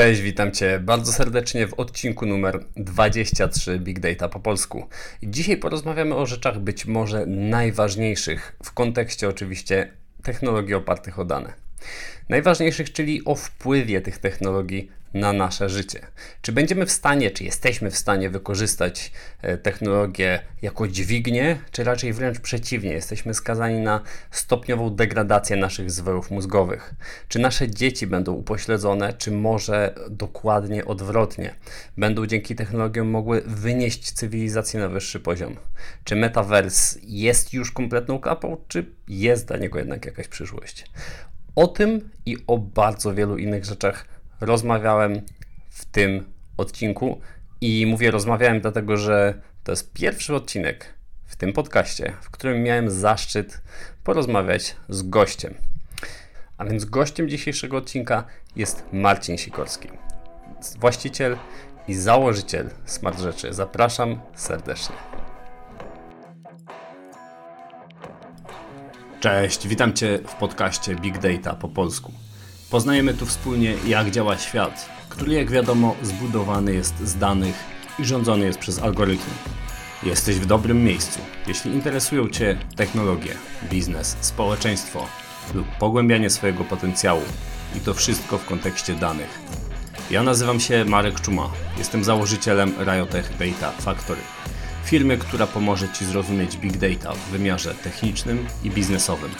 Cześć, witam Cię bardzo serdecznie w odcinku numer 23 Big Data po polsku. Dzisiaj porozmawiamy o rzeczach być może najważniejszych w kontekście oczywiście technologii opartych o dane. Najważniejszych, czyli o wpływie tych technologii na nasze życie. Czy będziemy w stanie, czy jesteśmy w stanie wykorzystać e, technologię jako dźwignię, czy raczej wręcz przeciwnie, jesteśmy skazani na stopniową degradację naszych zwojów mózgowych? Czy nasze dzieci będą upośledzone, czy może dokładnie odwrotnie? Będą dzięki technologiom mogły wynieść cywilizację na wyższy poziom? Czy metavers jest już kompletną klapą, czy jest dla niego jednak jakaś przyszłość? O tym i o bardzo wielu innych rzeczach rozmawiałem w tym odcinku. I mówię rozmawiałem, dlatego że to jest pierwszy odcinek w tym podcaście, w którym miałem zaszczyt porozmawiać z gościem. A więc gościem dzisiejszego odcinka jest Marcin Sikorski, właściciel i założyciel Smart Rzeczy. Zapraszam serdecznie. Cześć, witam Cię w podcaście Big Data po polsku. Poznajemy tu wspólnie, jak działa świat, który, jak wiadomo, zbudowany jest z danych i rządzony jest przez algorytmy. Jesteś w dobrym miejscu, jeśli interesują Cię technologie, biznes, społeczeństwo lub pogłębianie swojego potencjału i to wszystko w kontekście danych. Ja nazywam się Marek Czuma, jestem założycielem Riotech Data Factory, firmy, która pomoże Ci zrozumieć big data w wymiarze technicznym i biznesowym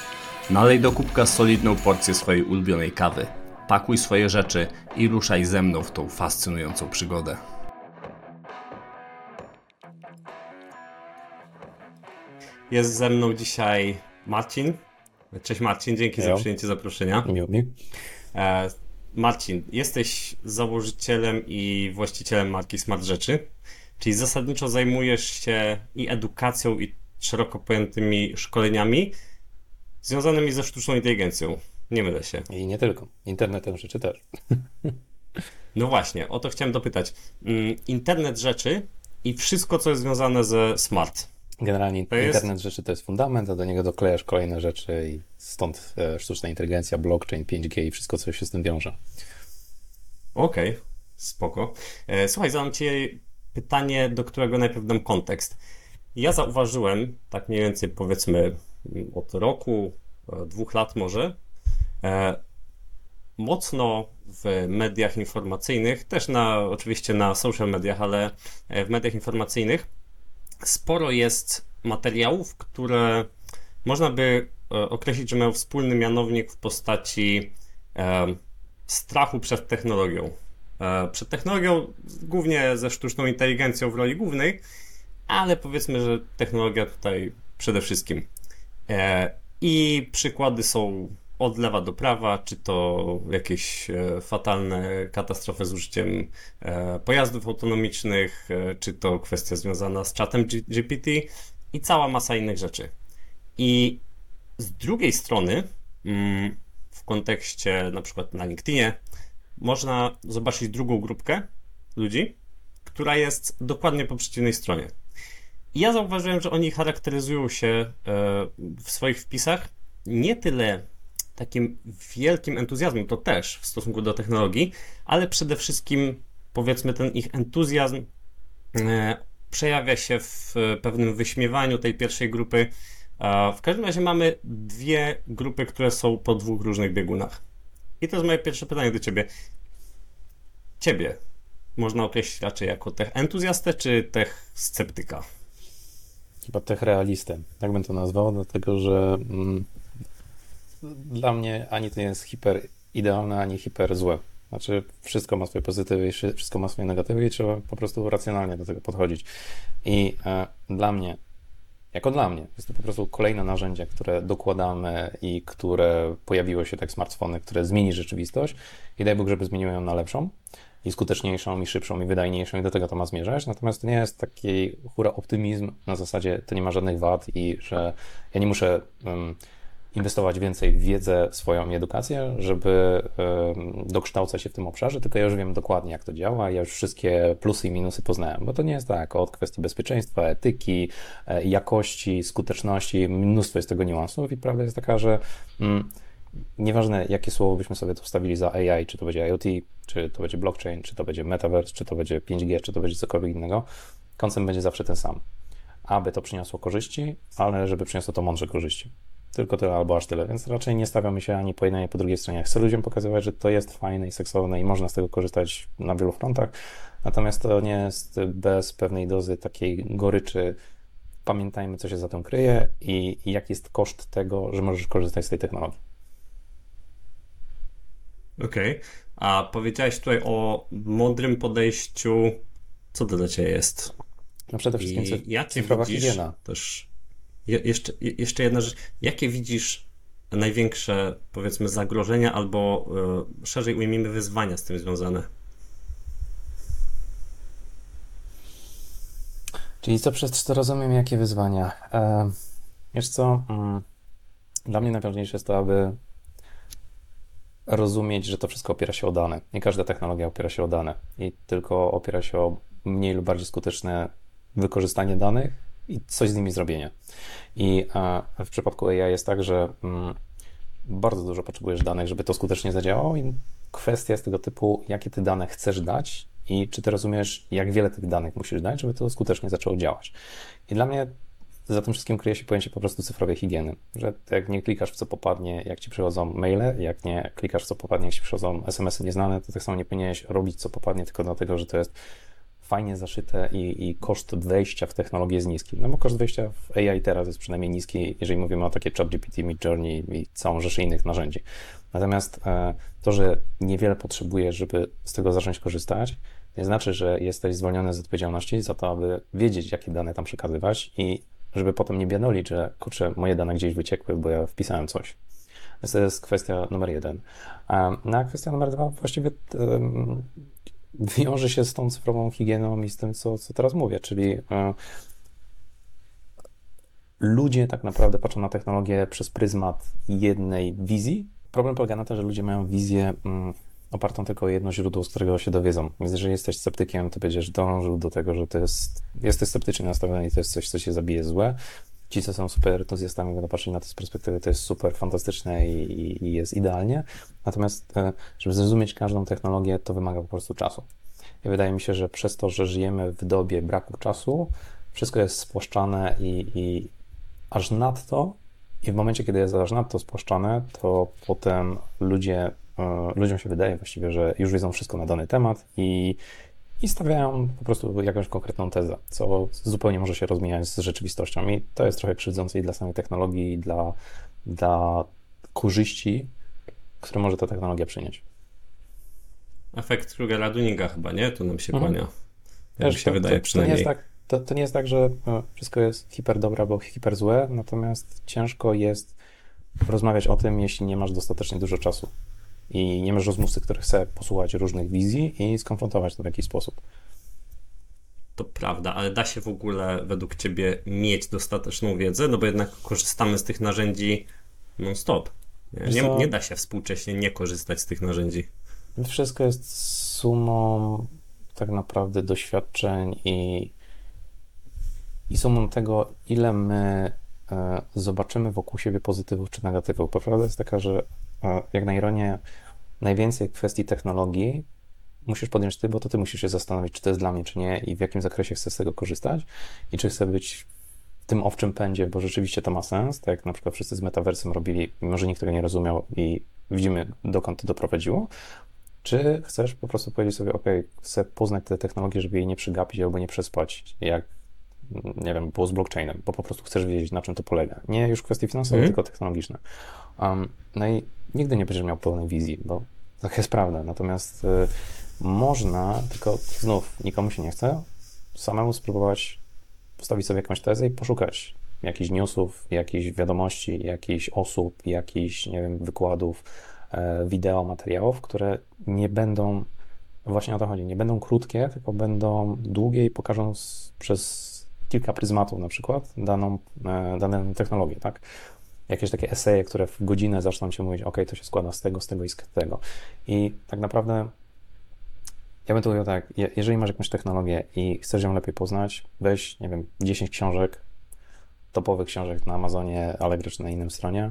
Nalej do kubka solidną porcję swojej ulubionej kawy. Pakuj swoje rzeczy i ruszaj ze mną w tą fascynującą przygodę. Jest ze mną dzisiaj Marcin. Cześć Marcin, dzięki za przyjęcie zaproszenia. Miło mi. E, Marcin, jesteś założycielem i właścicielem marki Smart Rzeczy, czyli zasadniczo zajmujesz się i edukacją, i szeroko pojętymi szkoleniami, związanymi ze sztuczną inteligencją. Nie mylę się. I nie tylko. Internetem rzeczy też. No właśnie, o to chciałem dopytać. Mm, internet rzeczy i wszystko, co jest związane ze smart. Generalnie to internet jest... rzeczy to jest fundament, a do niego doklejasz kolejne rzeczy i stąd e, sztuczna inteligencja, blockchain, 5G i wszystko, co się z tym wiąże. Okej, okay, spoko. E, słuchaj, zadam Ci pytanie, do którego najpierw dam kontekst. Ja zauważyłem, tak mniej więcej powiedzmy od roku, e, dwóch lat może, e, mocno w mediach informacyjnych, też na, oczywiście na social mediach, ale e, w mediach informacyjnych sporo jest materiałów, które można by określić, że mają wspólny mianownik w postaci strachu przed technologią. Przed technologią, głównie ze sztuczną inteligencją w roli głównej, ale powiedzmy, że technologia tutaj przede wszystkim. E, I przykłady są od lewa do prawa, czy to jakieś e, fatalne katastrofy z użyciem e, pojazdów autonomicznych, czy to kwestia związana z czatem GPT i cała masa innych rzeczy. I z drugiej strony, mm, w kontekście na przykład na LinkedInie, można zobaczyć drugą grupkę ludzi, która jest dokładnie po przeciwnej stronie. I ja zauważyłem, że oni charakteryzują się e, w swoich wpisach nie tyle takim wielkim entuzjazmem, to też w stosunku do technologii, ale przede wszystkim powiedzmy ten ich entuzjazm e, przejawia się w pewnym wyśmiewaniu tej pierwszej grupy. W każdym razie mamy dwie grupy, które są po dwóch różnych biegunach. I to jest moje pierwsze pytanie do ciebie. Ciebie można określić raczej jako tech entuzjastę czy tech sceptyka? chyba tech realistę, tak bym to nazwał, dlatego że mm, dla mnie ani to nie jest hiper idealne, ani hiper złe. Znaczy, wszystko ma swoje pozytywy i wszystko ma swoje negatywy i trzeba po prostu racjonalnie do tego podchodzić. I e, dla mnie, jako dla mnie, jest to po prostu kolejne narzędzie, które dokładamy i które pojawiło się tak smartfony, które zmieni rzeczywistość. I daj Bóg, żeby zmieniły ją na lepszą i skuteczniejszą, i szybszą, i wydajniejszą, i do tego to ma zmierzać. Natomiast to nie jest taki hura optymizm. Na zasadzie to nie ma żadnych wad i że ja nie muszę um, inwestować więcej w wiedzę swoją edukację, żeby dokształcać się w tym obszarze, tylko ja już wiem dokładnie, jak to działa, ja już wszystkie plusy i minusy poznałem, bo to nie jest tak, od kwestii bezpieczeństwa, etyki, e, jakości, skuteczności, mnóstwo jest tego niuansów i prawda jest taka, że um, nieważne jakie słowo byśmy sobie tu wstawili za AI, czy to będzie IoT, czy to będzie blockchain, czy to będzie metaverse, czy to będzie 5G, czy to będzie cokolwiek innego, koncept będzie zawsze ten sam. Aby to przyniosło korzyści, ale żeby przyniosło to mądrze korzyści. Tylko tyle albo aż tyle, więc raczej nie stawiamy się ani po jednej, ani po drugiej stronie. Chcę ludziom pokazywać, że to jest fajne i seksowne i można z tego korzystać na wielu frontach, natomiast to nie jest bez pewnej dozy takiej goryczy. Pamiętajmy, co się za tym kryje i, i jaki jest koszt tego, że możesz korzystać z tej technologii. Okej, okay. a powiedziałeś tutaj o mądrym podejściu. Co to dla Ciebie jest? No przede wszystkim I jakie cyfrowa higiena. Też je, jeszcze, jeszcze jedna rzecz. Jakie widzisz największe, powiedzmy, zagrożenia albo y, szerzej ujmijmy wyzwania z tym związane? Czyli co przez to rozumiem, jakie wyzwania? E, wiesz co, mm, dla mnie najważniejsze jest to, aby rozumieć, że to wszystko opiera się o dane. Nie każda technologia opiera się o dane i tylko opiera się o mniej lub bardziej skuteczne wykorzystanie danych i coś z nimi zrobienie. I w przypadku AI jest tak, że mm, bardzo dużo potrzebujesz danych, żeby to skutecznie zadziałało i kwestia jest tego typu, jakie ty dane chcesz dać i czy ty rozumiesz, jak wiele tych danych musisz dać, żeby to skutecznie zaczęło działać. I dla mnie za tym wszystkim kryje się pojęcie po prostu cyfrowej higieny, że jak nie klikasz w co popadnie, jak ci przychodzą maile, jak nie klikasz w co popadnie, jak ci przychodzą SMS-y nieznane, to tak samo nie powinieneś robić co popadnie tylko dlatego, że to jest fajnie zaszyte i, i koszt wejścia w technologię jest niski. No bo koszt wejścia w AI teraz jest przynajmniej niski, jeżeli mówimy o takie ChatGPT, Midjourney i całą rzeszę innych narzędzi. Natomiast e, to, że niewiele potrzebujesz, żeby z tego zacząć korzystać, nie znaczy, że jesteś zwolniony z odpowiedzialności za to, aby wiedzieć, jakie dane tam przekazywać i żeby potem nie bianolić, że kurczę, moje dane gdzieś wyciekły, bo ja wpisałem coś. Więc to jest kwestia numer jeden. No a kwestia numer dwa właściwie wiąże się z tą cyfrową higieną i z tym, co, co teraz mówię, czyli e, ludzie tak naprawdę patrzą na technologię przez pryzmat jednej wizji. Problem polega na tym, że ludzie mają wizję mm, opartą tylko o jedno źródło, z którego się dowiedzą. Więc jeżeli jesteś sceptykiem, to będziesz dążył do tego, że to jest, jesteś sceptycznie nastawiony i to jest coś, co się zabije złe. Ci, co są super entuzjastami, będą patrzeć na to z perspektywy, to jest super fantastyczne i, i jest idealnie. Natomiast, e, żeby zrozumieć każdą technologię, to wymaga po prostu czasu. I wydaje mi się, że przez to, że żyjemy w dobie braku czasu, wszystko jest spłaszczane i, i aż nadto, i w momencie, kiedy jest aż nadto spłaszczane, to potem ludzie, e, ludziom się wydaje właściwie, że już wiedzą wszystko na dany temat i, i stawiają po prostu jakąś konkretną tezę, co zupełnie może się rozmijać z rzeczywistością. I to jest trochę krzywdzące i dla samej technologii, i dla, dla korzyści, które może ta technologia przynieść. Efekt Krugera Duninga chyba, nie? Tu nam się mhm. kłania. Jak się to, wydaje to, przynajmniej. To nie, jest tak, to, to nie jest tak, że no, wszystko jest hiper dobre albo hiper złe, natomiast ciężko jest rozmawiać o tym, jeśli nie masz dostatecznie dużo czasu i nie masz rozmówcy, który chce posłuchać różnych wizji i skonfrontować to w jakiś sposób. To prawda, ale da się w ogóle według Ciebie mieć dostateczną wiedzę, no bo jednak korzystamy z tych narzędzi non-stop. Nie, nie, da się współcześnie nie korzystać z tych narzędzi. Wszystko jest sumą tak naprawdę doświadczeń i, i sumą tego, ile my e, zobaczymy wokół siebie pozytywów czy negatywów. Bo prawda jest taka, że jak na ironię, najwięcej kwestii technologii musisz podjąć ty, bo to ty musisz się zastanowić, czy to jest dla mnie, czy nie i w jakim zakresie chcę z tego korzystać i czy chcę być w tym owczym pędzie, bo rzeczywiście to ma sens, tak jak na przykład wszyscy z metaversem robili, mimo że nikt tego nie rozumiał i widzimy, dokąd to doprowadziło, czy chcesz po prostu powiedzieć sobie, ok, chcę poznać tę technologię, żeby jej nie przygapić albo nie przespać, jak, nie wiem, było z blockchainem, bo po prostu chcesz wiedzieć, na czym to polega. Nie już kwestie finansowe, mm. tylko technologiczne. Um, no i nigdy nie będziesz miał pełnej wizji, bo tak jest prawda. Natomiast y, można, tylko znów nikomu się nie chce, samemu spróbować postawić sobie jakąś tezę i poszukać jakichś newsów, jakichś wiadomości, jakichś osób, jakichś, nie wiem, wykładów, E, wideo, materiałów, które nie będą, właśnie o to chodzi, nie będą krótkie, tylko będą długie i pokażą z, przez kilka pryzmatów na przykład daną, e, daną technologię, tak? Jakieś takie eseje, które w godzinę zaczną ci mówić, ok, to się składa z tego, z tego i z tego. I tak naprawdę ja bym to mówił tak, jeżeli masz jakąś technologię i chcesz ją lepiej poznać, weź, nie wiem, 10 książek, topowych książek na Amazonie, Allegro czy na innym stronie,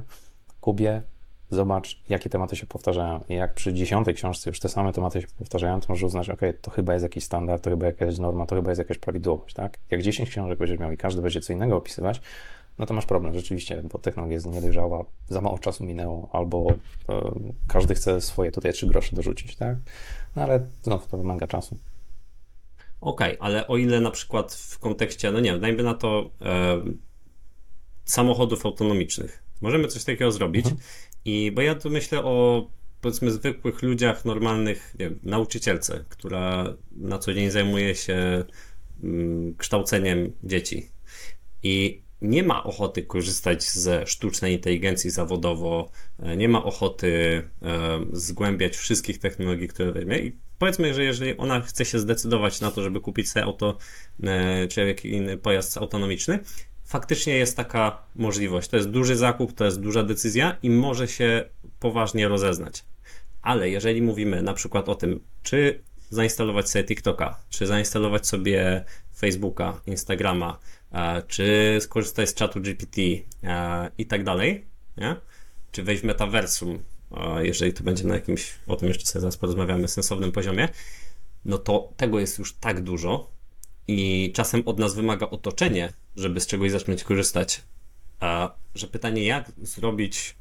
Kubie, zobacz, jakie tematy się powtarzają. I jak przy dziesiątej książce już te same tematy się powtarzają, to możesz uznać, ok, to chyba jest jakiś standard, to chyba jakaś norma, to chyba jest jakaś prawidłowość, tak? Jak 10 książek będziesz miał i każdy będzie co innego opisywać, no to masz problem rzeczywiście, bo technologia jest niedojrzała, za mało czasu minęło, albo e, każdy chce swoje tutaj trzy grosze dorzucić, tak? No ale znowu to wymaga czasu. Okej, okay, ale o ile na przykład w kontekście, no nie wiem, dajmy na to e, samochodów autonomicznych. Możemy coś takiego zrobić. Mhm. I bo ja tu myślę o powiedzmy zwykłych ludziach, normalnych, nie wiem, nauczycielce, która na co dzień zajmuje się mm, kształceniem dzieci. I nie ma ochoty korzystać ze sztucznej inteligencji zawodowo, e, nie ma ochoty e, zgłębiać wszystkich technologii, które weźmie. I powiedzmy, że jeżeli ona chce się zdecydować na to, żeby kupić sobie auto e, czy jakiś inny pojazd autonomiczny, faktycznie jest taka możliwość. To jest duży zakup, to jest duża decyzja i może się poważnie rozeznać. Ale jeżeli mówimy na przykład o tym, czy zainstalować sobie TikToka, czy zainstalować sobie Facebooka, Instagrama, czy skorzystać z czatu GPT i tak dalej, nie? czy wejść w metaversum, jeżeli to będzie na jakimś, o tym jeszcze sobie zaraz porozmawiamy, sensownym poziomie, no to tego jest już tak dużo i czasem od nas wymaga otoczenie, żeby z czegoś zacząć korzystać, że pytanie, jak zrobić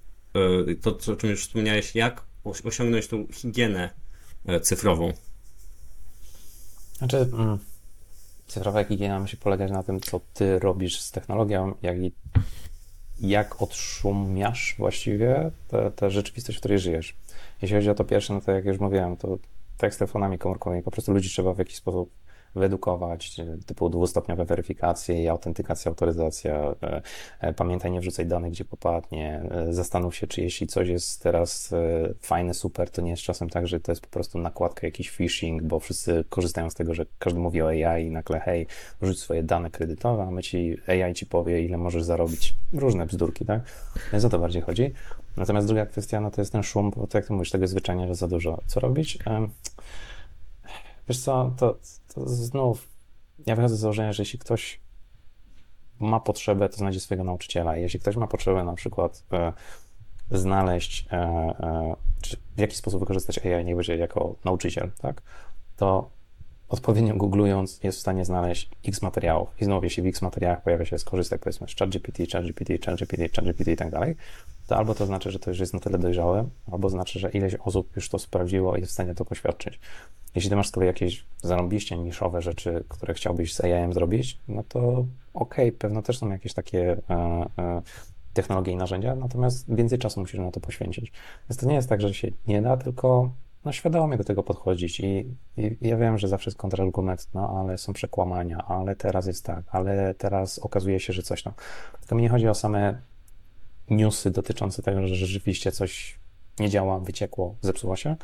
e, to, o czym już wspomniałeś, jak osiągnąć tą higienę e, cyfrową? Znaczy, mm, cyfrowa higiena musi polegać na tym, co ty robisz z technologią, jak i jak odszumiasz właściwie tę rzeczywistość, w której żyjesz. Jeśli chodzi o to pierwsze, no to jak już mówiłem, to tak z telefonami komórkowymi, po prostu ludzi trzeba w jakiś sposób wyedukować, typu dwustopniowe weryfikacje i autentykacja, autoryzacja. E, e, pamiętaj, nie wrzucaj danych, gdzie popadnie. E, zastanów się, czy jeśli coś jest teraz fajne, super, to nie jest czasem tak, że to jest po prostu nakładka, jakiś phishing, bo wszyscy korzystają z tego, że każdy mówi o AI i nagle, hej, wrzuć swoje dane kredytowe, a my ci, AI ci powie, ile możesz zarobić. Różne bzdurki, tak? Więc o to bardziej chodzi. Natomiast druga kwestia, no to jest ten szum, bo tak jak ty mówisz, tego zwyczajnie, że za dużo. Co robić? Wiesz co, to, to znów ja wychodzę z założenia, że jeśli ktoś ma potrzebę, to znajdzie swojego nauczyciela. Jeśli ktoś ma potrzebę na przykład e, znaleźć, e, e, w jaki sposób wykorzystać AI, nie będzie jako nauczyciel, tak, to odpowiednio googlując jest w stanie znaleźć x materiałów. I znowu, jeśli w x materiałach pojawia się skorzystaj powiedzmy z ChatGPT, ChatGPT, ChatGPT, ChatGPT i tak dalej, to albo to znaczy, że to już jest na tyle dojrzałe, albo znaczy, że ileś osób już to sprawdziło i jest w stanie to poświadczyć. Jeśli ty masz z kolei jakieś zarąbiście niszowe rzeczy, które chciałbyś z AI zrobić, no to okej, okay, pewno też są jakieś takie e, e, technologie i narzędzia, natomiast więcej czasu musisz na to poświęcić. Więc to nie jest tak, że się nie da, tylko no, świadomie do tego podchodzić I, i ja wiem, że zawsze jest kontrargument, no ale są przekłamania, ale teraz jest tak, ale teraz okazuje się, że coś tam. Tylko mi nie chodzi o same newsy dotyczące tego, że rzeczywiście coś nie działa, wyciekło, zepsuło się,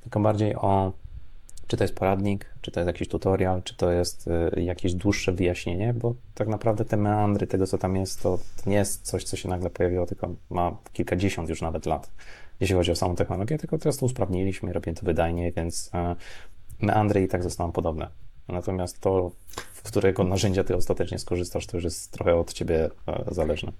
tylko bardziej o czy to jest poradnik, czy to jest jakiś tutorial, czy to jest y, jakieś dłuższe wyjaśnienie, bo tak naprawdę te meandry tego, co tam jest, to nie jest coś, co się nagle pojawiło, tylko ma kilkadziesiąt już nawet lat, jeśli chodzi o samą technologię, tylko teraz to usprawniliśmy, robimy to wydajnie, więc meandry i tak zostaną podobne. Natomiast to, w którego narzędzia ty ostatecznie skorzystasz, to już jest trochę od ciebie y, zależne.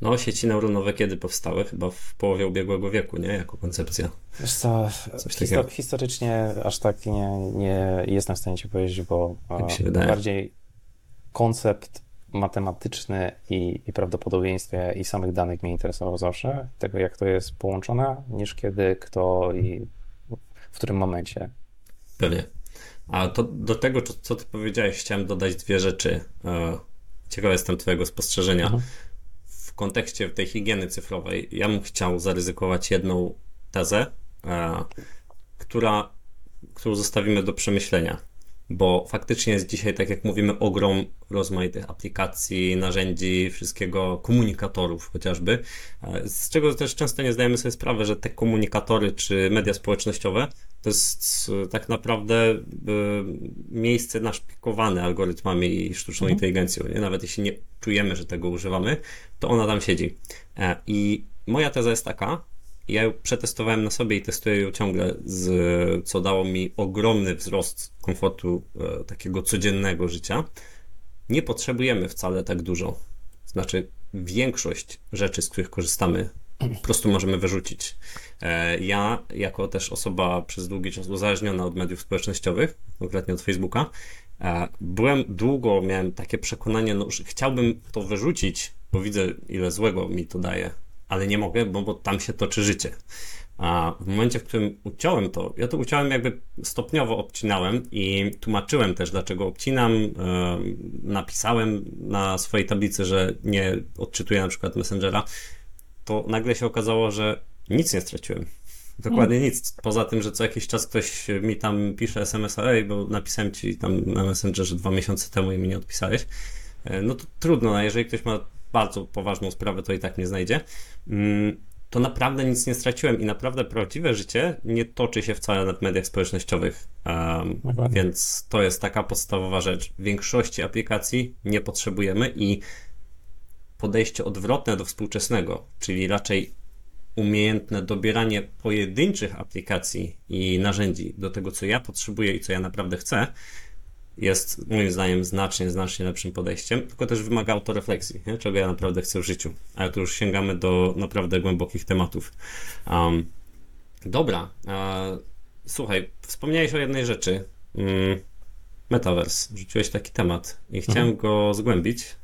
No, sieci neuronowe kiedy powstały? Chyba w połowie ubiegłego wieku, nie? Jako koncepcja. Wiesz co, histo historycznie aż tak nie, nie jestem w stanie ci powiedzieć, bo tak bardziej koncept matematyczny i, i prawdopodobieństwie i samych danych mnie interesował zawsze, tego jak to jest połączone, niż kiedy, kto i w którym momencie. Pewnie. A to do tego, co ty powiedziałeś, chciałem dodać dwie rzeczy. E, ciekawy jestem twojego spostrzeżenia. Mhm kontekście tej higieny cyfrowej, ja bym chciał zaryzykować jedną tezę, e, która, którą zostawimy do przemyślenia, bo faktycznie jest dzisiaj, tak jak mówimy, ogrom rozmaitych aplikacji, narzędzi, wszystkiego, komunikatorów chociażby, e, z czego też często nie zdajemy sobie sprawy, że te komunikatory czy media społecznościowe to jest tak naprawdę y, miejsce naszpikowane algorytmami i sztuczną mhm. inteligencją. Nie? Nawet jeśli nie czujemy, że tego używamy, to ona tam siedzi. E, I moja teza jest taka, ja ją przetestowałem na sobie i testuję ją ciągle, z, co dało mi ogromny wzrost komfortu e, takiego codziennego życia. Nie potrzebujemy wcale tak dużo. Znaczy, większość rzeczy, z których korzystamy po prostu możemy wyrzucić. E, ja, jako też osoba przez długi czas uzależniona od mediów społecznościowych, konkretnie od Facebooka, e, byłem długo, miałem takie przekonanie, no, że chciałbym to wyrzucić, bo widzę, ile złego mi to daje, ale nie mogę, bo, bo tam się toczy życie. A w momencie, w którym uciąłem to, ja to uciąłem jakby stopniowo obcinałem i tłumaczyłem też, dlaczego obcinam. E, napisałem na swojej tablicy, że nie odczytuję na przykład Messengera. To nagle się okazało, że nic nie straciłem. Dokładnie hmm. nic. Poza tym, że co jakiś czas ktoś mi tam pisze SMS-a, ej, bo napisałem ci tam na Messengerze dwa miesiące temu i mi nie odpisałeś. E, no to trudno, a jeżeli ktoś ma bardzo poważną sprawę, to i tak nie znajdzie. Mm, to naprawdę nic nie straciłem i naprawdę prawdziwe życie nie toczy się wcale na mediach społecznościowych. Um, więc to jest taka podstawowa rzecz. W większości aplikacji nie potrzebujemy i podejście odwrotne do współczesnego, czyli raczej umiejętne dobieranie pojedynczych aplikacji i narzędzi do tego, co ja potrzebuję i co ja naprawdę chcę, jest moim zdaniem znacznie, znacznie lepszym podejściem, tylko też wymaga autorefleksji, nie? czego ja naprawdę chcę w życiu. Ale tu już sięgamy do naprawdę głębokich tematów. Um, dobra, e, słuchaj, wspomniałeś o jednej rzeczy. Mm, Metaverse. Rzuciłeś taki temat i chciałem mhm. go zgłębić,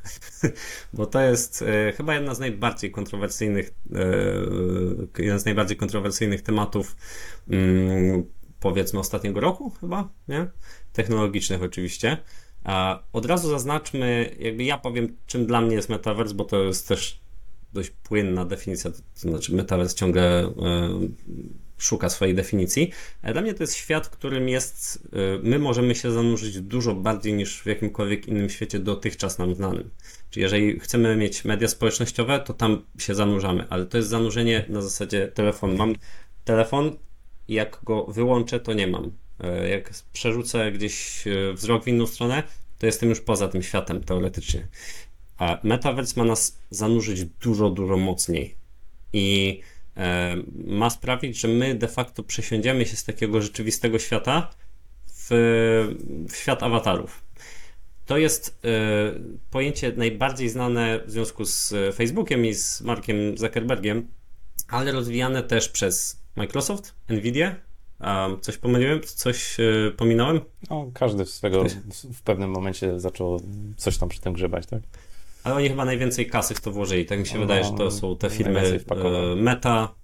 bo to jest e, chyba jedna z najbardziej kontrowersyjnych, e, jeden z najbardziej kontrowersyjnych tematów mm, powiedzmy ostatniego roku chyba, nie? Technologicznych oczywiście. Od razu zaznaczmy, jakby ja powiem, czym dla mnie jest metaverse, bo to jest też dość płynna definicja, to znaczy metaverse ciągle y, szuka swojej definicji. Ale dla mnie to jest świat, w którym jest, y, my możemy się zanurzyć dużo bardziej niż w jakimkolwiek innym świecie dotychczas nam znanym. Czyli jeżeli chcemy mieć media społecznościowe, to tam się zanurzamy, ale to jest zanurzenie na zasadzie telefon. Mam telefon, jak go wyłączę, to nie mam. E, jak przerzucę gdzieś e, wzrok w inną stronę, to jestem już poza tym światem teoretycznie. A Metaverse ma nas zanurzyć dużo, dużo mocniej. I e, ma sprawić, że my de facto przesiądziemy się z takiego rzeczywistego świata w, w świat awatarów. To jest pojęcie najbardziej znane w związku z Facebookiem i z Markiem Zuckerbergiem, ale rozwijane też przez Microsoft, Nvidia a coś pomyliłem? Coś yy, pominąłem? No, każdy w swego w pewnym momencie zaczął coś tam przy tym grzebać, tak? Ale oni chyba najwięcej kasy w to włożyli. Tak mi się no, wydaje, że to są te firmy yy, Meta,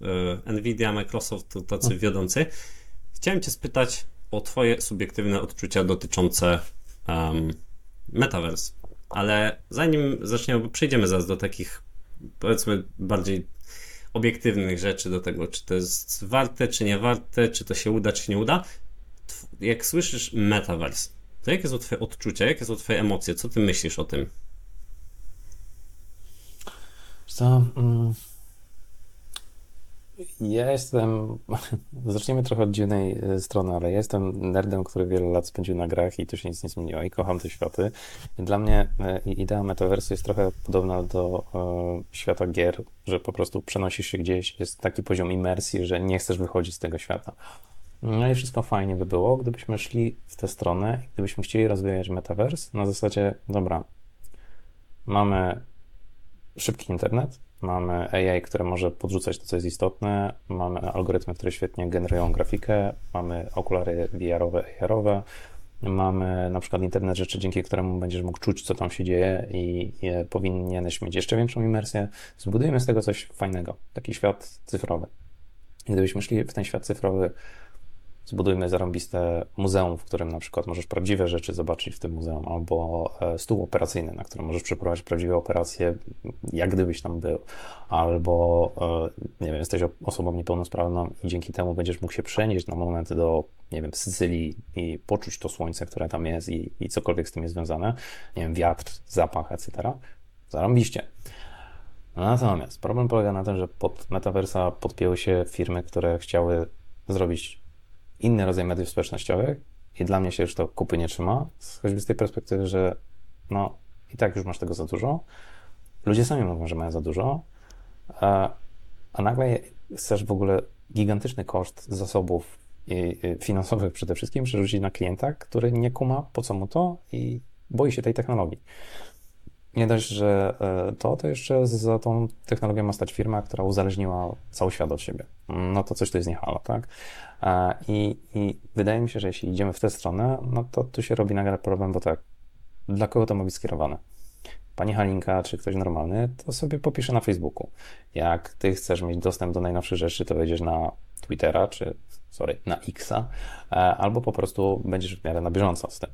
yy, Nvidia, Microsoft, to tacy hmm. wiodący. Chciałem Cię spytać o Twoje subiektywne odczucia dotyczące um, Metaverse. Ale zanim zaczniemy, bo przejdziemy zaraz do takich powiedzmy bardziej obiektywnych rzeczy do tego, czy to jest warte, czy nie warte, czy to się uda, czy nie uda. Jak słyszysz metaverse, to jakie są twoje odczucia, jakie są twoje emocje, co ty myślisz o tym? Mm, ja jestem. Zacznijmy trochę od dziwnej e, strony, ale ja jestem nerdem, który wiele lat spędził na grach i tu się nic nie zmieniło i kocham te światy. Dla mnie e, idea metaversu jest trochę podobna do e, świata gier, że po prostu przenosisz się gdzieś, jest taki poziom imersji, że nie chcesz wychodzić z tego świata. No i wszystko fajnie by było, gdybyśmy szli w tę stronę gdybyśmy chcieli rozwijać metavers na zasadzie, dobra, mamy szybki internet, Mamy AI, które może podrzucać to, co jest istotne. Mamy algorytmy, które świetnie generują grafikę. Mamy okulary VR-owe, AR-owe. Mamy na przykład internet rzeczy, dzięki któremu będziesz mógł czuć, co tam się dzieje i, powinieneś mieć jeszcze większą imersję. Zbudujemy z tego coś fajnego, taki świat cyfrowy. Gdybyśmy szli w ten świat cyfrowy zbudujmy zarąbiste muzeum, w którym na przykład możesz prawdziwe rzeczy zobaczyć w tym muzeum, albo e, stół operacyjny, na którym możesz przeprowadzić prawdziwe operacje, jak gdybyś tam był, albo e, nie wiem, jesteś osobą niepełnosprawną i dzięki temu będziesz mógł się przenieść na moment do, nie wiem, Sycylii i poczuć to słońce, które tam jest i, i cokolwiek z tym jest związane, nie wiem, wiatr, zapach, etc. Zarąbiście. Natomiast problem polega na tym, że pod Metaversa podpięły się firmy, które chciały zrobić inny rodzaj mediów społecznościowych i dla mnie się już to kupy nie trzyma, choćby z tej perspektywy, że no i tak już masz tego za dużo. Ludzie sami mówią, że mają za dużo, a, a nagle chcesz w ogóle gigantyczny koszt zasobów i, i finansowych przede wszystkim przerzucić na klienta, który nie kuma po co mu to i boi się tej technologii. Nie dość, że e, to, to jeszcze za tą technologią ma stać firma, która uzależniła cały świat od siebie. No to coś tu jest niehalo, tak? I, I wydaje mi się, że jeśli idziemy w tę stronę, no to tu się robi nagle problem, bo tak, dla kogo to ma być skierowane? Pani Halinka czy ktoś normalny, to sobie popisze na Facebooku. Jak ty chcesz mieć dostęp do najnowszych rzeczy, to wejdziesz na Twittera, czy sorry, na Xa, e, albo po prostu będziesz w miarę na bieżąco z tym.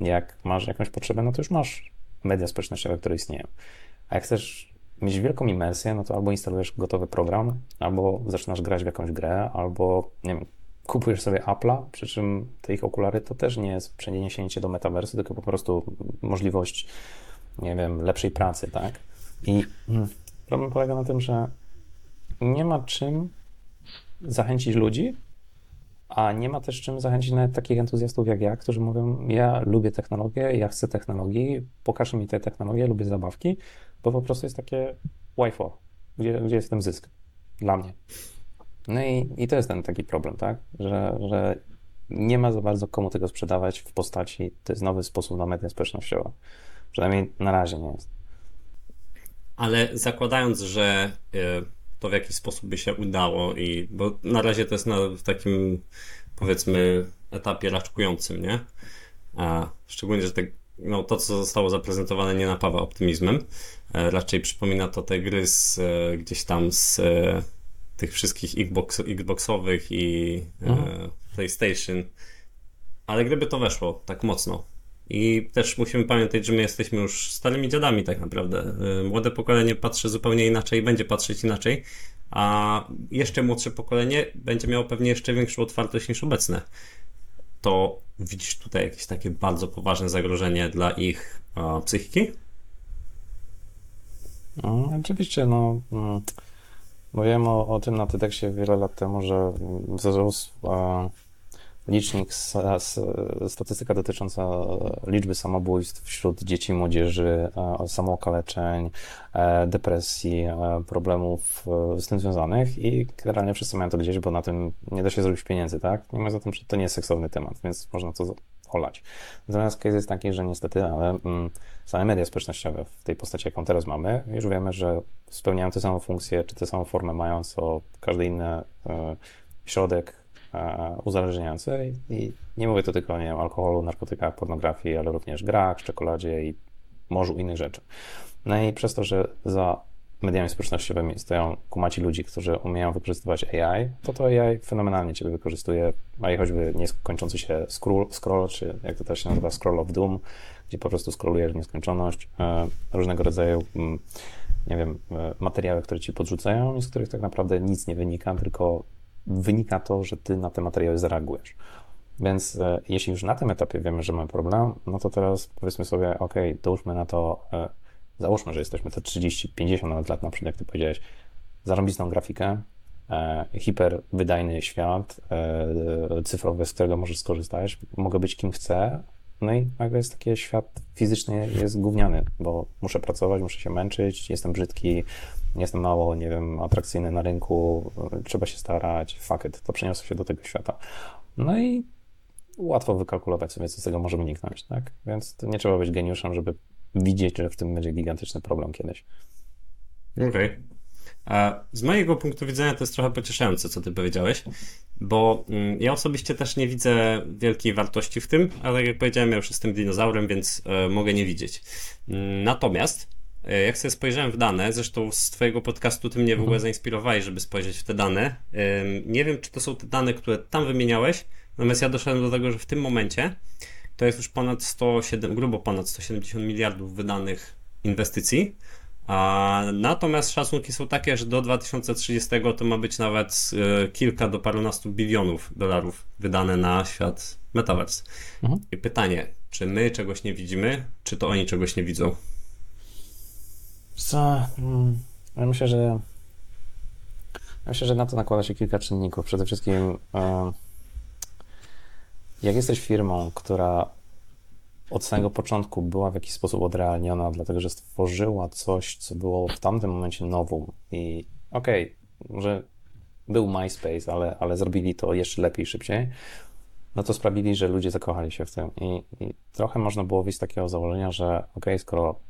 Jak masz jakąś potrzebę, no to już masz media społecznościowe, które istnieją. A jak chcesz mieć wielką imersję, no to albo instalujesz gotowy program, albo zaczynasz grać w jakąś grę, albo nie wiem, kupujesz sobie Apple'a, przy czym te ich okulary to też nie jest przeniesienie do metaversu, tylko po prostu możliwość, nie wiem, lepszej pracy, tak? I hmm, problem polega na tym, że nie ma czym zachęcić ludzi, a nie ma też czym zachęcić nawet takich entuzjastów jak ja, którzy mówią: Ja lubię technologię, ja chcę technologii, pokaż mi te technologie, lubię zabawki, bo po prostu jest takie Wi-Fi, gdzie, gdzie jest ten zysk dla mnie. No i, i to jest ten taki problem, tak? Że, że nie ma za bardzo komu tego sprzedawać w postaci, to jest nowy sposób na media społecznościowe. Przynajmniej na razie nie jest. Ale zakładając, że y, to w jakiś sposób by się udało i bo na razie to jest na w takim powiedzmy etapie raczkującym, nie? A szczególnie, że te, no, to, co zostało zaprezentowane, nie napawa optymizmem. E, raczej przypomina to te gry z, e, gdzieś tam z e, tych wszystkich Xbox, Xboxowych i mhm. PlayStation. Ale gdyby to weszło tak mocno, i też musimy pamiętać, że my jesteśmy już starymi dziadami tak naprawdę. Y, młode pokolenie patrzy zupełnie inaczej, będzie patrzeć inaczej, a jeszcze młodsze pokolenie będzie miało pewnie jeszcze większą otwartość niż obecne. To widzisz tutaj jakieś takie bardzo poważne zagrożenie dla ich a, psychiki? No, oczywiście, no. Mm, mówiłem o, o tym na TEDxie wiele lat temu, że wzrósł licznik, statystyka dotycząca liczby samobójstw wśród dzieci i młodzieży, e, samookaleczeń, e, depresji, e, problemów z tym związanych i generalnie wszyscy mają to gdzieś, bo na tym nie da się zrobić pieniędzy, tak? Nie ma za tym, że to nie jest seksowny temat, więc można to olać. Natomiast case jest taki, że niestety, ale mm, same media społecznościowe w tej postaci, jaką teraz mamy, już wiemy, że spełniają tę samą funkcję, czy tę samą formę mają, co każdy inny środek uzależniające i nie mówię tu tylko nie wiem, alkoholu, narkotykach, pornografii, ale również grach, czekoladzie i morzu innych rzeczy. No i przez to, że za mediami społecznościowymi stoją kumaci ludzi, którzy umieją wykorzystywać AI, to to AI fenomenalnie Ciebie wykorzystuje, a i choćby nieskończący się scroll, scroll, czy jak to też się nazywa, scroll of doom, gdzie po prostu scrollujesz w nieskończoność, e, różnego rodzaju mm, nie wiem, e, materiały, które Ci podrzucają i z których tak naprawdę nic nie wynika, tylko wynika to, że ty na te materiały zareagujesz. Więc e, jeśli już na tym etapie wiemy, że mamy problem, no to teraz powiedzmy sobie, ok, dołóżmy na to, e, załóżmy, że jesteśmy te 30, 50 nawet lat na przykład, jak ty powiedziałeś, zarąbistą grafikę, e, hiperwydajny świat e, cyfrowy, z którego możesz skorzystać, mogę być kim chcę, no i nagle jest taki świat fizyczny jest gówniany, bo muszę pracować, muszę się męczyć, jestem brzydki, jestem mało, nie wiem, atrakcyjny na rynku, trzeba się starać, fuck it, to przeniosę się do tego świata. No i łatwo wykalkulować sobie, co z tego może wyniknąć, tak? Więc nie trzeba być geniuszem, żeby widzieć, że w tym będzie gigantyczny problem kiedyś. Okej. Okay. Z mojego punktu widzenia to jest trochę pocieszające, co ty powiedziałeś, bo mm, ja osobiście też nie widzę wielkiej wartości w tym, ale jak powiedziałem, ja już jestem dinozaurem, więc e, mogę nie widzieć. Mm, natomiast e, jak sobie spojrzałem w dane, zresztą z Twojego podcastu Ty mnie w ogóle mhm. zainspirowałeś, żeby spojrzeć w te dane. Nie wiem, czy to są te dane, które tam wymieniałeś, natomiast ja doszedłem do tego, że w tym momencie to jest już ponad 107, grubo ponad 170 miliardów wydanych inwestycji a, natomiast szacunki są takie, że do 2030 to ma być nawet y, kilka do parunastu bilionów dolarów wydane na świat metaverse. Mhm. I pytanie, czy my czegoś nie widzimy, czy to oni czegoś nie widzą? Co? Hmm. Ja myślę, że ja myślę, że na to nakłada się kilka czynników. Przede wszystkim, jak jesteś firmą, która od samego początku była w jakiś sposób odrealniona, dlatego że stworzyła coś, co było w tamtym momencie nową. I okej, okay, że był MySpace, ale, ale zrobili to jeszcze lepiej, szybciej, no to sprawili, że ludzie zakochali się w tym. I, i trochę można było wyjść z takiego założenia, że okej, okay, skoro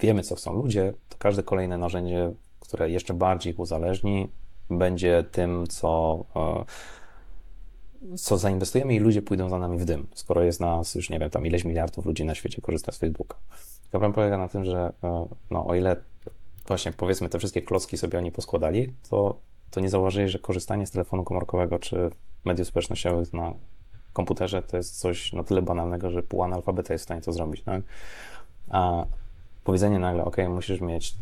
wiemy, co chcą ludzie, to każde kolejne narzędzie, które jeszcze bardziej ich uzależni, będzie tym, co, e, co zainwestujemy i ludzie pójdą za nami w dym, skoro jest nas już, nie wiem, tam ileś miliardów ludzi na świecie korzysta z Facebooka. Problem polega na tym, że e, no, o ile właśnie powiedzmy te wszystkie klocki sobie oni poskładali, to, to nie zauważyli, że korzystanie z telefonu komórkowego czy mediów społecznościowych na komputerze to jest coś na tyle banalnego, że pół analfabeta jest w stanie to zrobić. Tak? A powiedzenie nagle, ok, musisz mieć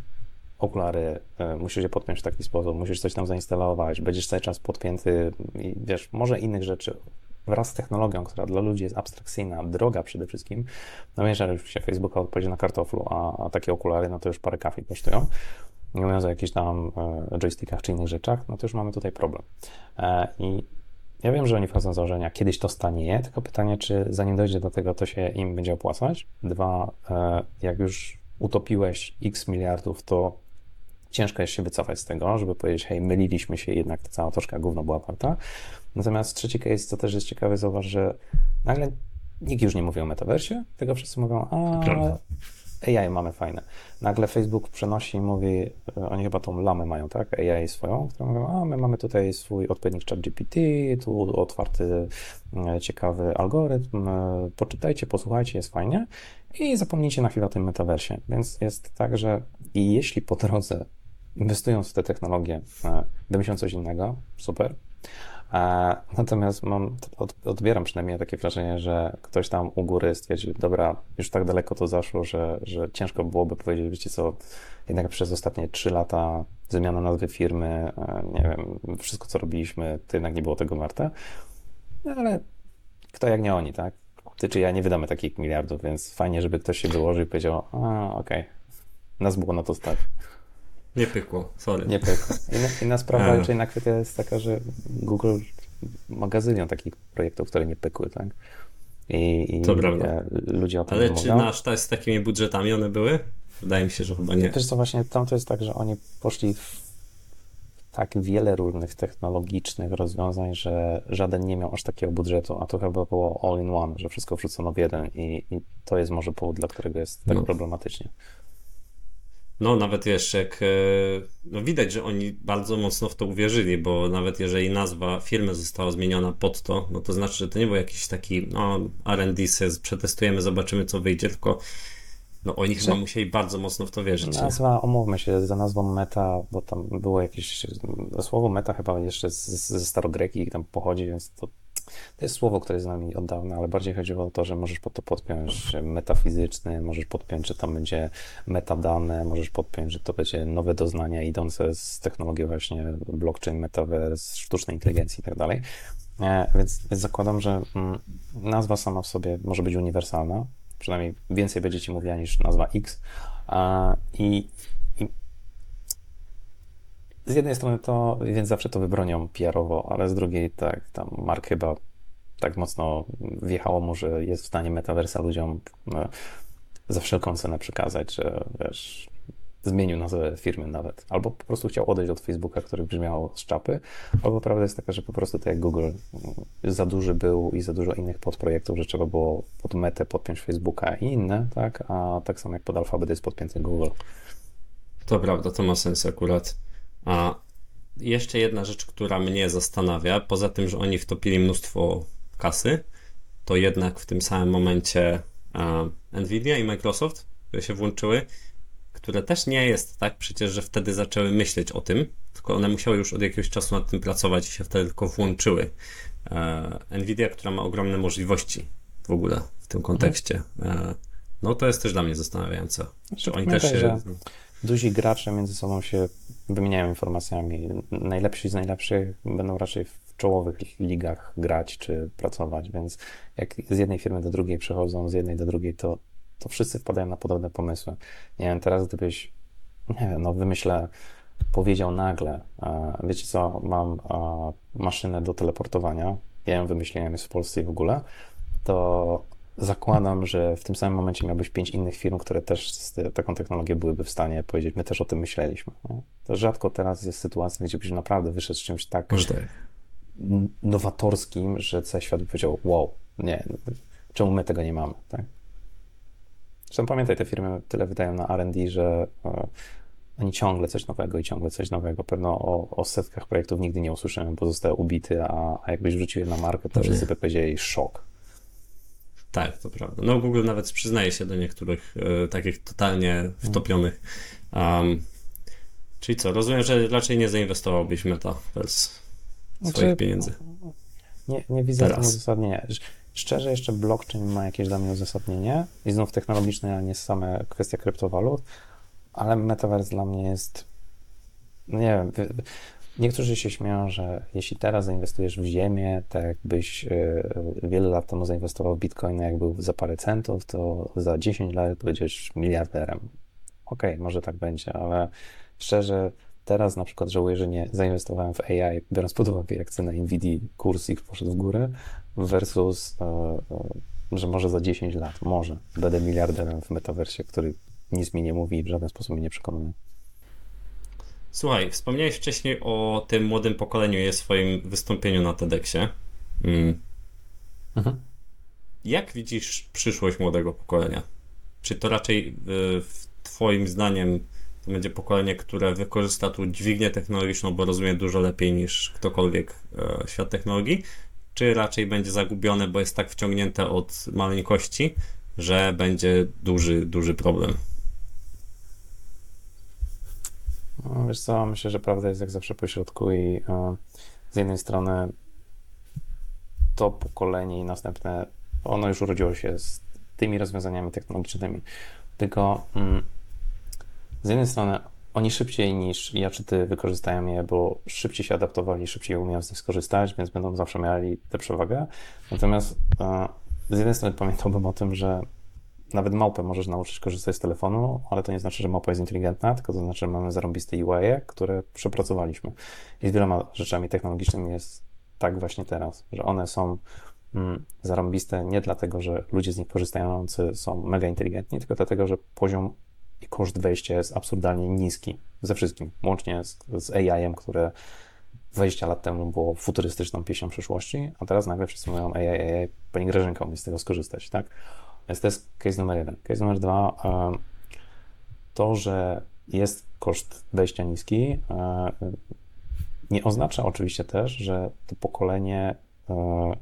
okulary, e, musisz je podpiąć w taki sposób, musisz coś tam zainstalować, będziesz cały czas podpięty i wiesz, może innych rzeczy wraz z technologią, która dla ludzi jest abstrakcyjna, droga przede wszystkim, no wiesz, że się Facebooka odpowiedzi na kartoflu, a, a, takie okulary, no to już parę kafli kosztują, nie mówiąc o jakichś tam e, joystickach czy innych rzeczach, no to już mamy tutaj problem. E, I ja wiem, że oni wchodzą z założenia, kiedyś to stanie, tylko pytanie, czy zanim dojdzie do tego, to się im będzie opłacać. Dwa, jak już utopiłeś x miliardów, to ciężko jest się wycofać z tego, żeby powiedzieć, hej, myliliśmy się, jednak ta cała troszkę gówno była warta. Natomiast trzeci case, co też jest ciekawe, zauważ, że nagle nikt już nie mówi o metaversie, tylko wszyscy mówią, a AI mamy fajne. Nagle Facebook przenosi i mówi, oni chyba tą lamę mają, tak? AI swoją, która mówią, a my mamy tutaj swój odpowiednik chat GPT, tu otwarty, e, ciekawy algorytm, e, poczytajcie, posłuchajcie, jest fajnie i zapomnijcie na chwilę o tym metaversie. Więc jest tak, że i jeśli po drodze inwestując w te technologie, e, wymyślą coś innego, super. E, natomiast mam, odbieram przynajmniej takie wrażenie, że ktoś tam u góry stwierdził, dobra, już tak daleko to zaszło, że, że ciężko byłoby powiedzieć, wiecie co, jednak przez ostatnie trzy lata zmiana nazwy firmy, e, nie wiem, wszystko co robiliśmy, to jednak nie było tego warte. No ale kto jak nie oni, tak? Ty czy ja nie wydamy takich miliardów, więc fajnie, żeby ktoś się wyłożył i powiedział, a okej, okay. nas było na to stać. Nie pykło, sorry. Nie pykło. Inna, inna sprawa, e. czy inna kwestia jest taka, że Google magazynią takich projektów, które nie pykły, tak? I, i to prawda. ludzie o tym Ale czy nasz z takimi budżetami one były? Wydaje mi się, że chyba nie. Wiesz co, właśnie tam to jest tak, że oni poszli w tak wiele różnych technologicznych rozwiązań, że żaden nie miał aż takiego budżetu, a to chyba było all in one, że wszystko wrzucono w jeden i, i to jest może powód, dla którego jest tak no. problematycznie. No, nawet jeszcze jak. E, no, widać, że oni bardzo mocno w to uwierzyli, bo nawet jeżeli nazwa firmy została zmieniona pod to, no to znaczy, że to nie był jakiś taki no, RD, przetestujemy, zobaczymy, co wyjdzie, tylko no oni chyba musieli bardzo mocno w to wierzyć. Nazwa, omówmy się, za nazwą meta, bo tam było jakieś, słowo meta chyba jeszcze ze starogreki tam pochodzi, więc to to jest słowo, które jest z nami od dawna, ale bardziej chodziło o to, że możesz pod to podpiąć metafizyczny, możesz podpiąć, że tam będzie metadane, możesz podpiąć, że to będzie nowe doznania idące z technologią właśnie blockchain, metaverse, sztucznej inteligencji i tak dalej. E, więc, więc zakładam, że mm, nazwa sama w sobie może być uniwersalna, przynajmniej więcej będzie ci mówiła niż nazwa X. I, i z jednej strony to, więc zawsze to wybronią PR-owo, ale z drugiej tak, tam Mark chyba tak mocno wjechało mu, że jest w stanie metaversa ludziom no, za wszelką cenę przekazać, że wiesz, zmienił nazwę firmy nawet. Albo po prostu chciał odejść od Facebooka, który brzmiał z czapy, albo prawda jest taka, że po prostu tak jak Google za duży był i za dużo innych podprojektów, że trzeba było pod metę podpiąć Facebooka i inne, tak? A tak samo jak pod alfabet jest podpięty Google. To prawda, to ma sens akurat. A jeszcze jedna rzecz, która mnie zastanawia, poza tym, że oni wtopili mnóstwo kasy, to jednak w tym samym momencie Nvidia i Microsoft, które się włączyły, które też nie jest tak przecież, że wtedy zaczęły myśleć o tym, tylko one musiały już od jakiegoś czasu nad tym pracować i się wtedy tylko włączyły. E, Nvidia, która ma ogromne możliwości w ogóle w tym kontekście. E, no to jest też dla mnie zastanawiające. Znaczy, Czy oni też się... Duzi gracze między sobą się wymieniają informacjami. Najlepsi z najlepszych będą raczej w czołowych ligach grać czy pracować, więc jak z jednej firmy do drugiej przechodzą, z jednej do drugiej, to, to wszyscy wpadają na podobne pomysły. Nie wiem, teraz gdybyś, nie wiem, no wymyślę, powiedział nagle, wiecie co, mam maszynę do teleportowania, ja ją wymyśliłem, jest w Polsce i w ogóle, to zakładam, że w tym samym momencie miałbyś pięć innych firm, które też z taką technologią byłyby w stanie powiedzieć, my też o tym myśleliśmy. To rzadko teraz jest sytuacja, gdzie byś naprawdę wyszedł z czymś tak, nowatorskim, że cały świat by powiedział, wow, nie, czemu my tego nie mamy, tak? Zresztą pamiętaj, te firmy tyle wydają na R&D, że e, oni ciągle coś nowego i ciągle coś nowego. Pewno o, o setkach projektów nigdy nie usłyszymy, bo został ubity, a, a jakbyś wrzucił je na markę, to wszyscy by powiedzieli szok. Tak, to prawda. No Google nawet przyznaje się do niektórych e, takich totalnie wtopionych. Um, czyli co, rozumiem, że raczej nie zainwestowałbyś Meta bez swoich znaczy, pieniędzy. Nie, nie widzę Teraz. uzasadnienia. Szczerze, jeszcze blockchain ma jakieś dla mnie uzasadnienie i znów technologiczne, a nie same kwestia kryptowalut, ale metaverse dla mnie jest, no nie wiem, niektórzy się śmieją, że jeśli teraz zainwestujesz w ziemię, tak jakbyś e, wiele lat temu zainwestował w bitcoina, jak był za parę centów, to za 10 lat będziesz miliarderem. Okej, okay, może tak będzie, ale szczerze, teraz na przykład żałuję, że nie zainwestowałem w AI, biorąc pod uwagę, jak cena Nvidia, kurs ich poszedł w górę, versus, e, e, że może za 10 lat, może będę miliarderem w metaversie, który nic mi nie mówi i w żaden sposób mnie nie przekonuje. Słuchaj, wspomniałeś wcześniej o tym młodym pokoleniu i swoim wystąpieniu na TEDxie. Mm. Mhm. Jak widzisz przyszłość młodego pokolenia? Czy to raczej w Twoim zdaniem to będzie pokolenie, które wykorzysta tu dźwignię technologiczną, bo rozumie dużo lepiej niż ktokolwiek e, świat technologii? Czy raczej będzie zagubione, bo jest tak wciągnięte od maleńkości, że będzie duży, duży problem? No, wiesz co, myślę, że prawda jest jak zawsze po środku i e, z jednej strony to pokolenie i następne, ono już urodziło się z tymi rozwiązaniami technologicznymi, tylko mm, z jednej strony oni szybciej niż ja czy ty wykorzystają je, bo szybciej się adaptowali, szybciej umieją z nich skorzystać, więc będą zawsze mieli tę przewagę. Natomiast e, z jednej strony pamiętałbym o tym, że nawet małpę możesz nauczyć korzystać z telefonu, ale to nie znaczy, że małpa jest inteligentna, tylko to znaczy, że mamy zarąbiste UI, które przepracowaliśmy. I z wieloma rzeczami technologicznymi jest tak właśnie teraz, że one są mm, zarąbiste nie dlatego, że ludzie z nich korzystający są mega inteligentni, tylko dlatego, że poziom i koszt wejścia jest absurdalnie niski ze wszystkim, łącznie z, z AI-em, które 20 lat temu było futurystyczną pieśnią przyszłości, a teraz nagle wszyscy mówią AI, AI, pani Grażynka umie z tego skorzystać, tak? Więc to jest case numer jeden. Case numer dwa, to, że jest koszt wejścia niski, e, nie oznacza oczywiście też, że to pokolenie e,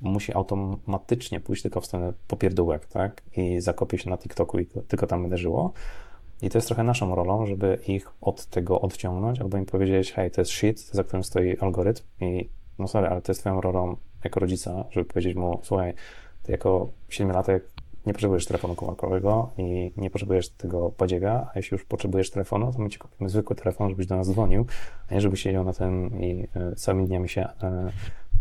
musi automatycznie pójść tylko w stronę popierdółek, tak? I zakopie się na TikToku i tylko tam będzie żyło. I to jest trochę naszą rolą, żeby ich od tego odciągnąć, albo im powiedzieć, hej, to jest shit, za którym stoi algorytm i no sorry, ale to jest twoją rolą jako rodzica, żeby powiedzieć mu, słuchaj, jako siedmiolatek nie potrzebujesz telefonu komórkowego i nie potrzebujesz tego podziewia, a jeśli już potrzebujesz telefonu, to my ci kupimy zwykły telefon, żebyś do nas dzwonił, a nie żebyś siedział na tym i y, całymi dniami się, y,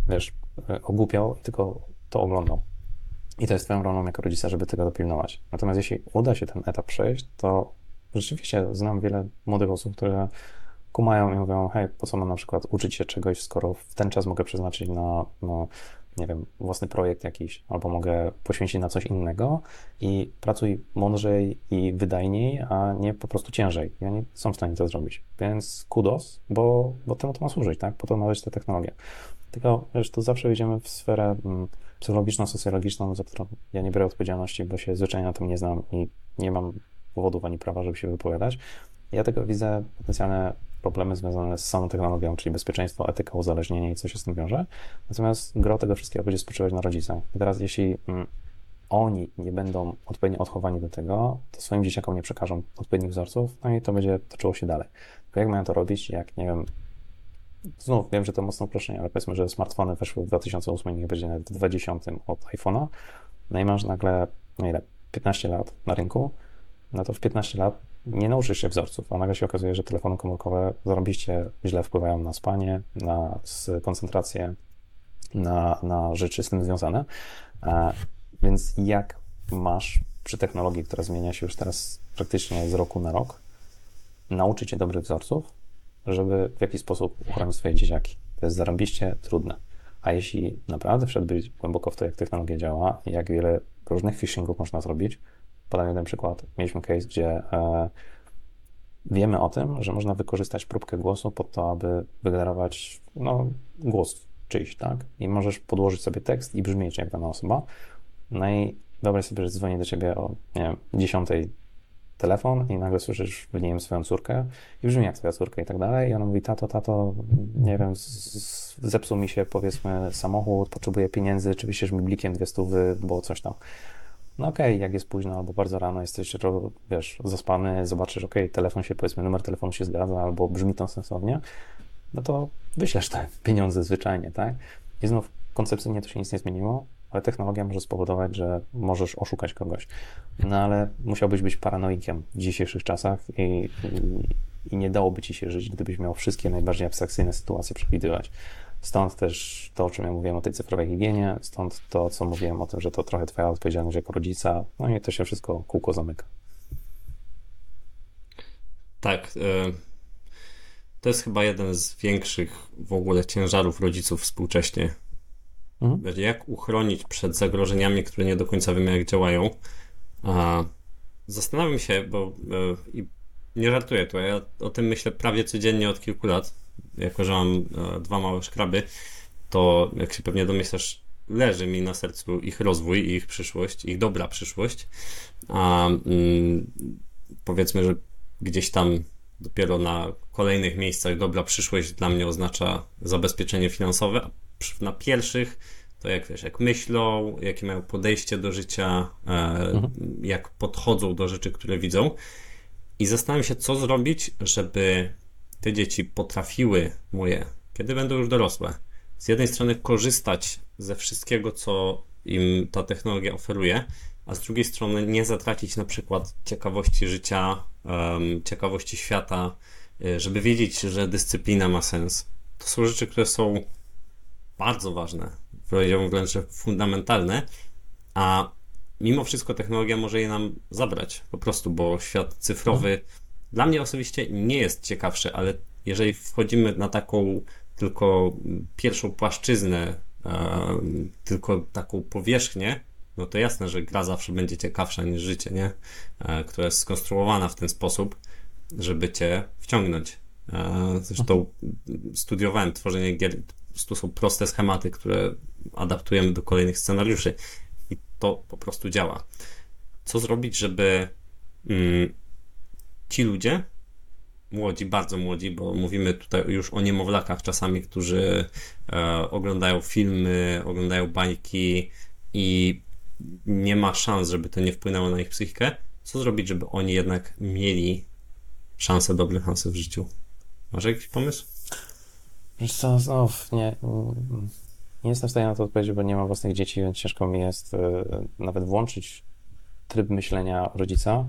wiesz, y, ogłupiał i tylko to oglądał. I to jest twoją rolą jako rodzica, żeby tego dopilnować. Natomiast jeśli uda się ten etap przejść, to rzeczywiście znam wiele młodych osób, które kumają i mówią, hej, po co mam na przykład uczyć się czegoś, skoro w ten czas mogę przeznaczyć na, na nie wiem, własny projekt jakiś, albo mogę poświęcić na coś innego i pracuj mądrzej i wydajniej, a nie po prostu ciężej. Ja nie są w stanie to zrobić. Więc kudos, bo, bo temu to ma służyć, tak? Po to ma być ta technologia. Tylko, wiesz, to zawsze wejdziemy w sferę mm, psychologiczną, socjologiczną, za którą ja nie biorę odpowiedzialności, bo się zwyczajnie na tym nie znam i nie mam powodów ani prawa, żeby się wypowiadać. Ja tego widzę potencjalne problemy związane z samą technologią, czyli bezpieczeństwo, etyka, uzależnienie i co się z tym wiąże. Natomiast gro tego wszystkiego będzie spoczywać na rodzicach. I teraz jeśli mm, oni nie będą odpowiednio odchowani do tego, to swoim dzieciakom nie przekażą odpowiednich wzorców, no i to będzie toczyło się dalej. Tylko jak mają to robić, jak, nie wiem, znów wiem, że to mocno uproszczenie, ale powiedzmy, że smartfony weszły w 2008, niech będzie nawet w 2010 od iPhone'a, no i masz nagle, no ile, 15 lat na rynku, no to w 15 lat nie nauczysz się wzorców, a nagle się okazuje, że telefony komórkowe zarobiście źle wpływają na spanie, na koncentrację, na, na rzeczy z tym związane. E, więc jak masz przy technologii, która zmienia się już teraz praktycznie z roku na rok, nauczyć się dobrych wzorców, żeby w jakiś sposób uchronić swoje dzieciaki. To jest zarąbiście trudne. A jeśli naprawdę wszedłbyś głęboko w to, jak technologia działa jak wiele różnych phishingów można zrobić, Podam jeden przykład. Mieliśmy case, gdzie e, wiemy o tym, że można wykorzystać próbkę głosu po to, aby wygenerować no, głos czyjś, tak? I możesz podłożyć sobie tekst i brzmieć jak dana osoba. No i wyobraź sobie, że dzwoni do ciebie o, nie wiem, 10 telefon i nagle słyszysz w nim swoją córkę i brzmi jak twoja córka i tak dalej i ona mówi, tato, tato, nie wiem, zepsuł mi się powiedzmy samochód, potrzebuję pieniędzy, czy wyślesz mi blikiem dwie stówy, bo coś tam. No okej, okay, jak jest późno albo bardzo rano jesteś, wiesz, zaspany, zobaczysz, okej, okay, telefon się, powiedzmy, numer telefonu się zgadza albo brzmi to sensownie, no to wyślesz te pieniądze zwyczajnie, tak? I znów koncepcyjnie to się nic nie zmieniło, ale technologia może spowodować, że możesz oszukać kogoś. No ale musiałbyś być paranoikiem w dzisiejszych czasach i, i, i nie dałoby ci się żyć, gdybyś miał wszystkie najbardziej abstrakcyjne sytuacje przewidywać. Stąd też to, o czym ja mówiłem o tej cyfrowej higienie, stąd to, co mówiłem o tym, że to trochę twoja odpowiedzialność jako rodzica, no i to się wszystko kółko zamyka. Tak. Y, to jest chyba jeden z większych w ogóle ciężarów rodziców współcześnie. Mhm. Jak uchronić przed zagrożeniami, które nie do końca wiemy, jak działają. Zastanawiam się, bo y, i nie żartuję to, ja o tym myślę prawie codziennie od kilku lat jako że mam e, dwa małe szkraby, to jak się pewnie domyślasz, leży mi na sercu ich rozwój, ich przyszłość, ich dobra przyszłość. A mm, powiedzmy, że gdzieś tam dopiero na kolejnych miejscach dobra przyszłość dla mnie oznacza zabezpieczenie finansowe, a na pierwszych to jak wiesz, jak myślą, jakie mają podejście do życia, e, mhm. jak podchodzą do rzeczy, które widzą. I zastanawiam się, co zrobić, żeby te dzieci potrafiły moje, kiedy będą już dorosłe, z jednej strony korzystać ze wszystkiego, co im ta technologia oferuje, a z drugiej strony nie zatracić na przykład ciekawości życia, ciekawości świata, y, żeby wiedzieć, że dyscyplina ma sens. To są rzeczy, które są bardzo ważne, powiedziałbym wręcz, fundamentalne, a mimo wszystko technologia może je nam zabrać po prostu, bo świat cyfrowy no dla mnie osobiście nie jest ciekawszy, ale jeżeli wchodzimy na taką tylko pierwszą płaszczyznę, e, tylko taką powierzchnię, no to jasne, że gra zawsze będzie ciekawsza niż życie, nie? E, która jest skonstruowana w ten sposób, żeby cię wciągnąć. E, zresztą studiowałem tworzenie gier, to są proste schematy, które adaptujemy do kolejnych scenariuszy i to po prostu działa. Co zrobić, żeby mm, ci ludzie, młodzi, bardzo młodzi, bo mówimy tutaj już o niemowlakach czasami, którzy e, oglądają filmy, oglądają bajki i nie ma szans, żeby to nie wpłynęło na ich psychikę. Co zrobić, żeby oni jednak mieli szansę, dobre szanse w życiu? Masz jakiś pomysł? Co, znów nie, nie jestem w stanie na to odpowiedzieć, bo nie mam własnych dzieci, więc ciężko mi jest e, nawet włączyć tryb myślenia rodzica,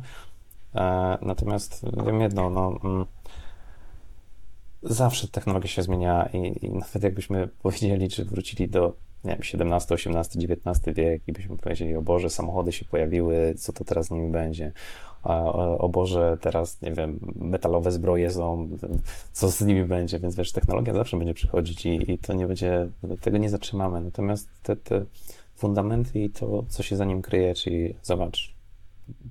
natomiast wiem jedno, no, mm, zawsze technologia się zmienia i, i nawet jakbyśmy powiedzieli, czy wrócili do nie wiem, XVII, XVIII, XIX wiek i byśmy powiedzieli, o Boże, samochody się pojawiły, co to teraz z nimi będzie? O Boże, teraz, nie wiem, metalowe zbroje są, co z nimi będzie? Więc wiesz, technologia zawsze będzie przychodzić i, i to nie będzie, tego nie zatrzymamy. Natomiast te, te fundamenty i to, co się za nim kryje, czyli zobacz,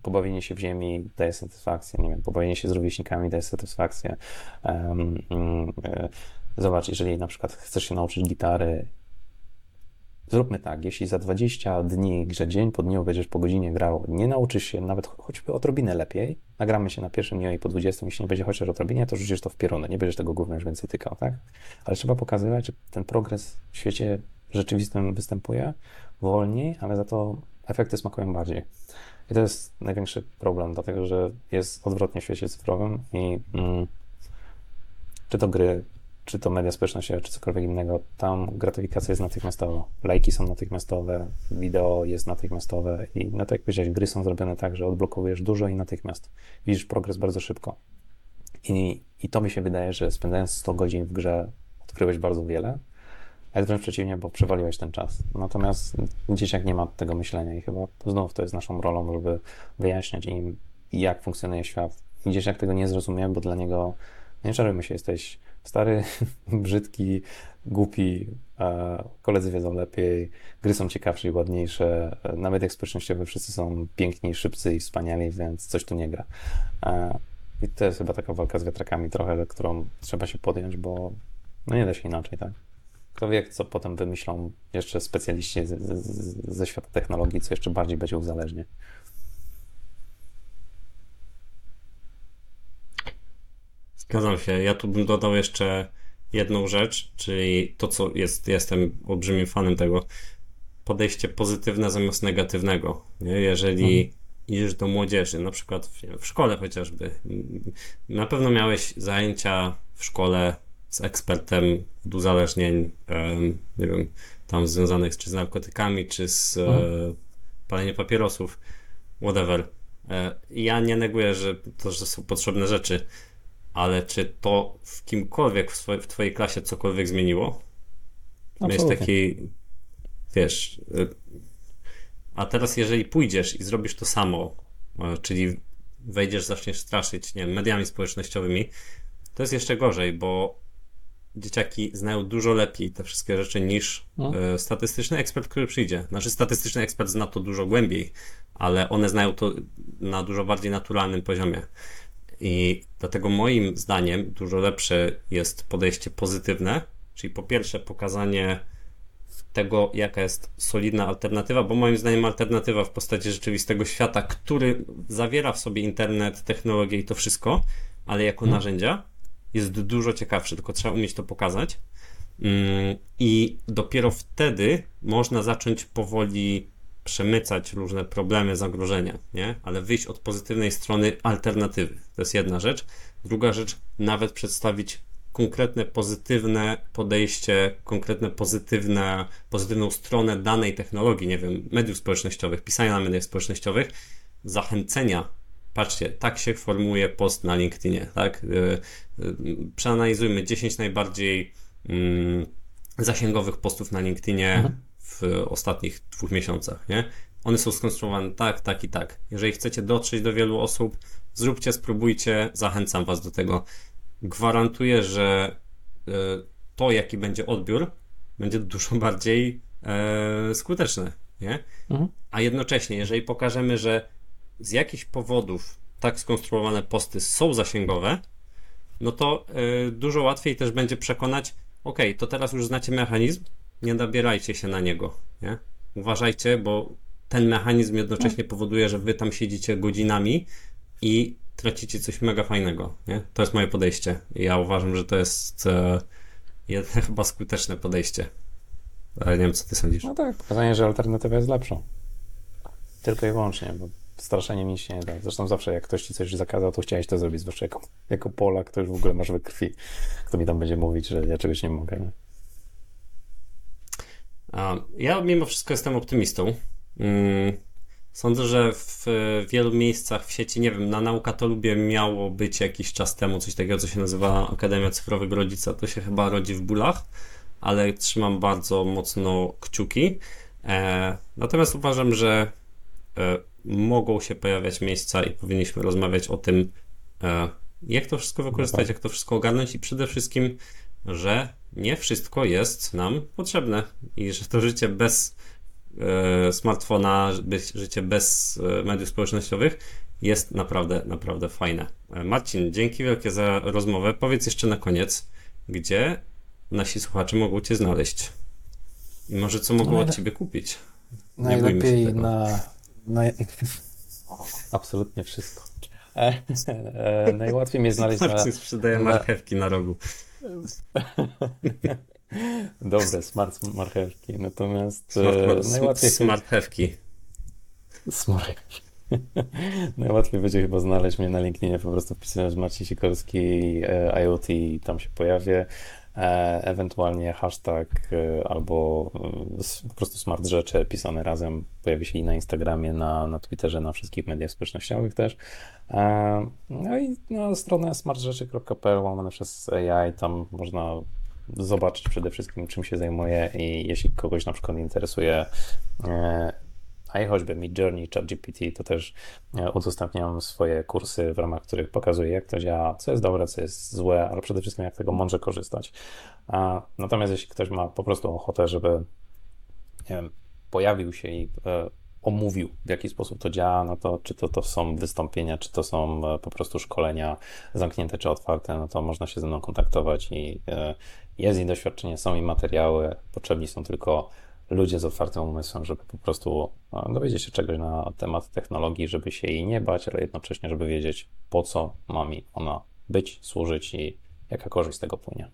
pobawienie się w ziemi daje satysfakcję, nie wiem, pobawienie się z rówieśnikami daje satysfakcję. Um, um, zobacz, jeżeli na przykład chcesz się nauczyć gitary, zróbmy tak, jeśli za 20 dni, że dzień po dniu będziesz po godzinie grał, nie nauczysz się nawet choćby odrobinę lepiej, nagramy się na pierwszym dniu i po 20, jeśli nie będzie chociaż odrobinie, to rzucisz to w pierunę, nie będziesz tego gówna już więcej tykał, tak? Ale trzeba pokazywać, że ten progres w świecie rzeczywistym występuje wolniej, ale za to efekty smakują bardziej. I to jest największy problem, dlatego że jest odwrotnie w świecie cyfrowym i mm, czy to gry, czy to media społecznościowe, czy cokolwiek innego, tam gratyfikacja jest natychmiastowa. Lajki są natychmiastowe, wideo jest natychmiastowe i no tak jak powiedziałeś, gry są zrobione tak, że odblokowujesz dużo i natychmiast. Widzisz progres bardzo szybko. I, i to mi się wydaje, że spędzając 100 godzin w grze odkryłeś bardzo wiele, jest wręcz przeciwnie, bo przewaliłeś ten czas. Natomiast dzieciak nie ma tego myślenia i chyba znów to jest naszą rolą, żeby wyjaśniać im, jak funkcjonuje świat. I dzieciak tego nie zrozumie, bo dla niego, nie czarujmy się, jesteś stary, brzydki, głupi, koledzy wiedzą lepiej, gry są ciekawsze i ładniejsze, na mediach społecznościowych wszyscy są piękni, szybcy i wspaniali, więc coś tu nie gra. I to jest chyba taka walka z wiatrakami trochę, którą trzeba się podjąć, bo no nie da się inaczej, tak? Kto wie, co potem wymyślą jeszcze specjaliści z, z, ze świata technologii, co jeszcze bardziej będzie uzależnie. Zgadzam się. Ja tu bym dodał jeszcze jedną rzecz, czyli to, co jest, jestem olbrzymim fanem tego, podejście pozytywne zamiast negatywnego. Nie? Jeżeli mhm. idziesz do młodzieży, na przykład w, w szkole chociażby, na pewno miałeś zajęcia w szkole z ekspertem od uzależnień, nie wiem, tam związanych czy z narkotykami, czy z e, mhm. paleniem papierosów, whatever. E, ja nie neguję, że to że są potrzebne rzeczy, ale czy to w kimkolwiek w, swojej, w twojej klasie cokolwiek zmieniło? Jest taki, wiesz, y, a teraz jeżeli pójdziesz i zrobisz to samo, czyli wejdziesz, zaczniesz straszyć, nie wiem, mediami społecznościowymi, to jest jeszcze gorzej, bo dzieciaki znają dużo lepiej te wszystkie rzeczy niż no. Y, statystyczny ekspert, który przyjdzie. Znaczy, statystyczny ekspert zna to dużo głębiej, ale one znają to na dużo bardziej naturalnym poziomie. I dlatego moim zdaniem dużo lepsze jest podejście pozytywne, czyli po pierwsze pokazanie tego, jaka jest solidna alternatywa, bo moim zdaniem alternatywa w postaci rzeczywistego świata, który zawiera w sobie internet, technologię i to wszystko, ale jako hmm. narzędzia jest dużo ciekawszy, tylko trzeba umieć to pokazać. Mm, I dopiero wtedy można zacząć powoli przemycać różne problemy, zagrożenia, nie? Ale wyjść od pozytywnej strony alternatywy. To jest jedna rzecz. Druga rzecz, nawet przedstawić konkretne pozytywne podejście, konkretne pozytywne, pozytywną stronę danej technologii, nie wiem, mediów społecznościowych, pisania na mediach społecznościowych, zachęcenia. Patrzcie, tak się formuje post na LinkedInie, tak? Y, y, przeanalizujmy 10 najbardziej mm, zasięgowych postów na LinkedInie, mhm w ostatnich dwóch miesiącach, nie? One są skonstruowane tak, tak i tak. Jeżeli chcecie dotrzeć do wielu osób, zróbcie, spróbujcie, zachęcam Was do tego. Gwarantuję, że e, to, jaki będzie odbiór, będzie dużo bardziej e, skuteczne, nie? Mhm. A jednocześnie, jeżeli pokażemy, że z jakichś powodów tak skonstruowane posty są zasięgowe, no to e, dużo łatwiej też będzie przekonać, ok, to teraz już znacie mechanizm, nie nabierajcie się na niego, nie? Uważajcie, bo ten mechanizm jednocześnie no. powoduje, że wy tam siedzicie godzinami i tracicie coś mega fajnego, nie? To jest moje podejście. Ja uważam, że to jest e, jedne chyba skuteczne podejście. Ale nie wiem, co ty sądzisz. No tak, pokazanie, że alternatywa jest lepsza. Tylko i wyłącznie, bo straszenie mi się nie da. Zresztą zawsze jak ktoś ci coś zakazał, to chciałeś to zrobić, zwłaszcza jako, jako Polak, to już w ogóle masz we krwi. Kto mi tam będzie mówić, że ja czegoś nie mogę, nie? Ja mimo wszystko jestem optymistą. Mm, sądzę, że w wielu miejscach w sieci, nie wiem, na nauka to lubię miało być jakiś czas temu coś takiego, co się nazywa Akademia Cyfrowego Rodzica. To się chyba rodzi w bólach, ale trzymam bardzo mocno kciuki. E, natomiast uważam, że e, mogą się pojawiać miejsca i powinniśmy rozmawiać o tym, e, jak to wszystko wykorzystać, jak to wszystko ogarnąć i przede wszystkim, że nie wszystko jest nam potrzebne i że to życie bez e, smartfona, życie bez e, mediów społecznościowych jest naprawdę, naprawdę fajne. Marcin, dzięki wielkie za rozmowę. Powiedz jeszcze na koniec, gdzie nasi słuchacze mogą Cię znaleźć i może co mogą od Ciebie kupić. Nie najlepiej na, na... Absolutnie wszystko. E, e, najłatwiej mnie znaleźć na... sprzedaje marchewki na rogu. Dobre, smart marchewki. Natomiast smart, e, najłatwiej. Smarthewki. Smart. Najłatwiej będzie chyba znaleźć mnie na LinkedInie, po prostu wpisując Marcin Sikorski IoT i tam się pojawię. E, ewentualnie hashtag albo po prostu smart rzeczy pisane razem pojawi się i na Instagramie, na, na Twitterze, na wszystkich mediach społecznościowych też. No i na stronę smartrzeczy.pl łamane przez AI, tam można zobaczyć przede wszystkim, czym się zajmuję i jeśli kogoś na przykład interesuje e, a i choćby Mid Journey, ChatGPT, to też e, udostępniam swoje kursy, w ramach których pokazuję, jak to działa, co jest dobre, co jest złe, ale przede wszystkim jak tego mądrze korzystać. Natomiast jeśli ktoś ma po prostu ochotę, żeby nie wiem, pojawił się i e, omówił, w jaki sposób to działa, no to czy to, to są wystąpienia, czy to są e, po prostu szkolenia zamknięte czy otwarte, no to można się ze mną kontaktować i jest i doświadczenie, są i materiały, potrzebni są tylko ludzie z otwartym umysłem, żeby po prostu e, dowiedzieć się czegoś na temat technologii, żeby się jej nie bać, ale jednocześnie, żeby wiedzieć, po co ma mi ona być, służyć i jaka korzyść z tego płynie.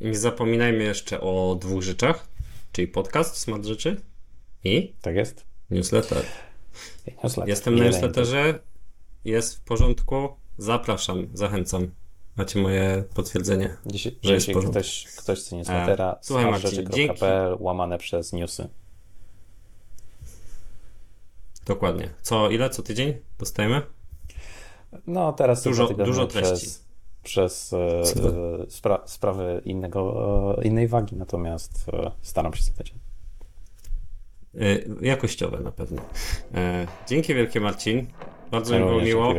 Nie zapominajmy jeszcze o dwóch rzeczach, czyli podcast Smart Rzeczy i Tak jest? newsletter. Newsletter. Jestem na newsletterze, jest w porządku, zapraszam, zachęcam. Macie moje potwierdzenie. Dzisiaj, że jest porządku. ktoś, ktoś chce newslettera, E, słuchaj, Marcin, smartrzeczy.pl łamane przez newsy. Dokładnie. Co, ile, co tydzień dostajemy? No teraz co Dużo- dużo treści. Przez, przez e, Co e, spra sprawy innego, e, innej wagi, natomiast e, staram się co tydzień. Y, jakościowe na pewno. E, dzięki wielkie Marcin. Bardzo mi było miło.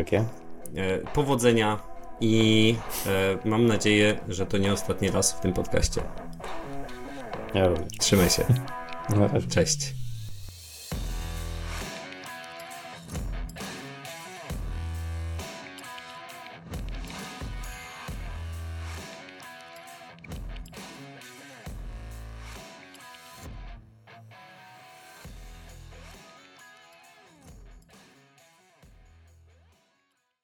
E, powodzenia i e, mam nadzieję, że to nie ostatni raz w tym podcaście. Ja również. Trzymaj się. Cześć.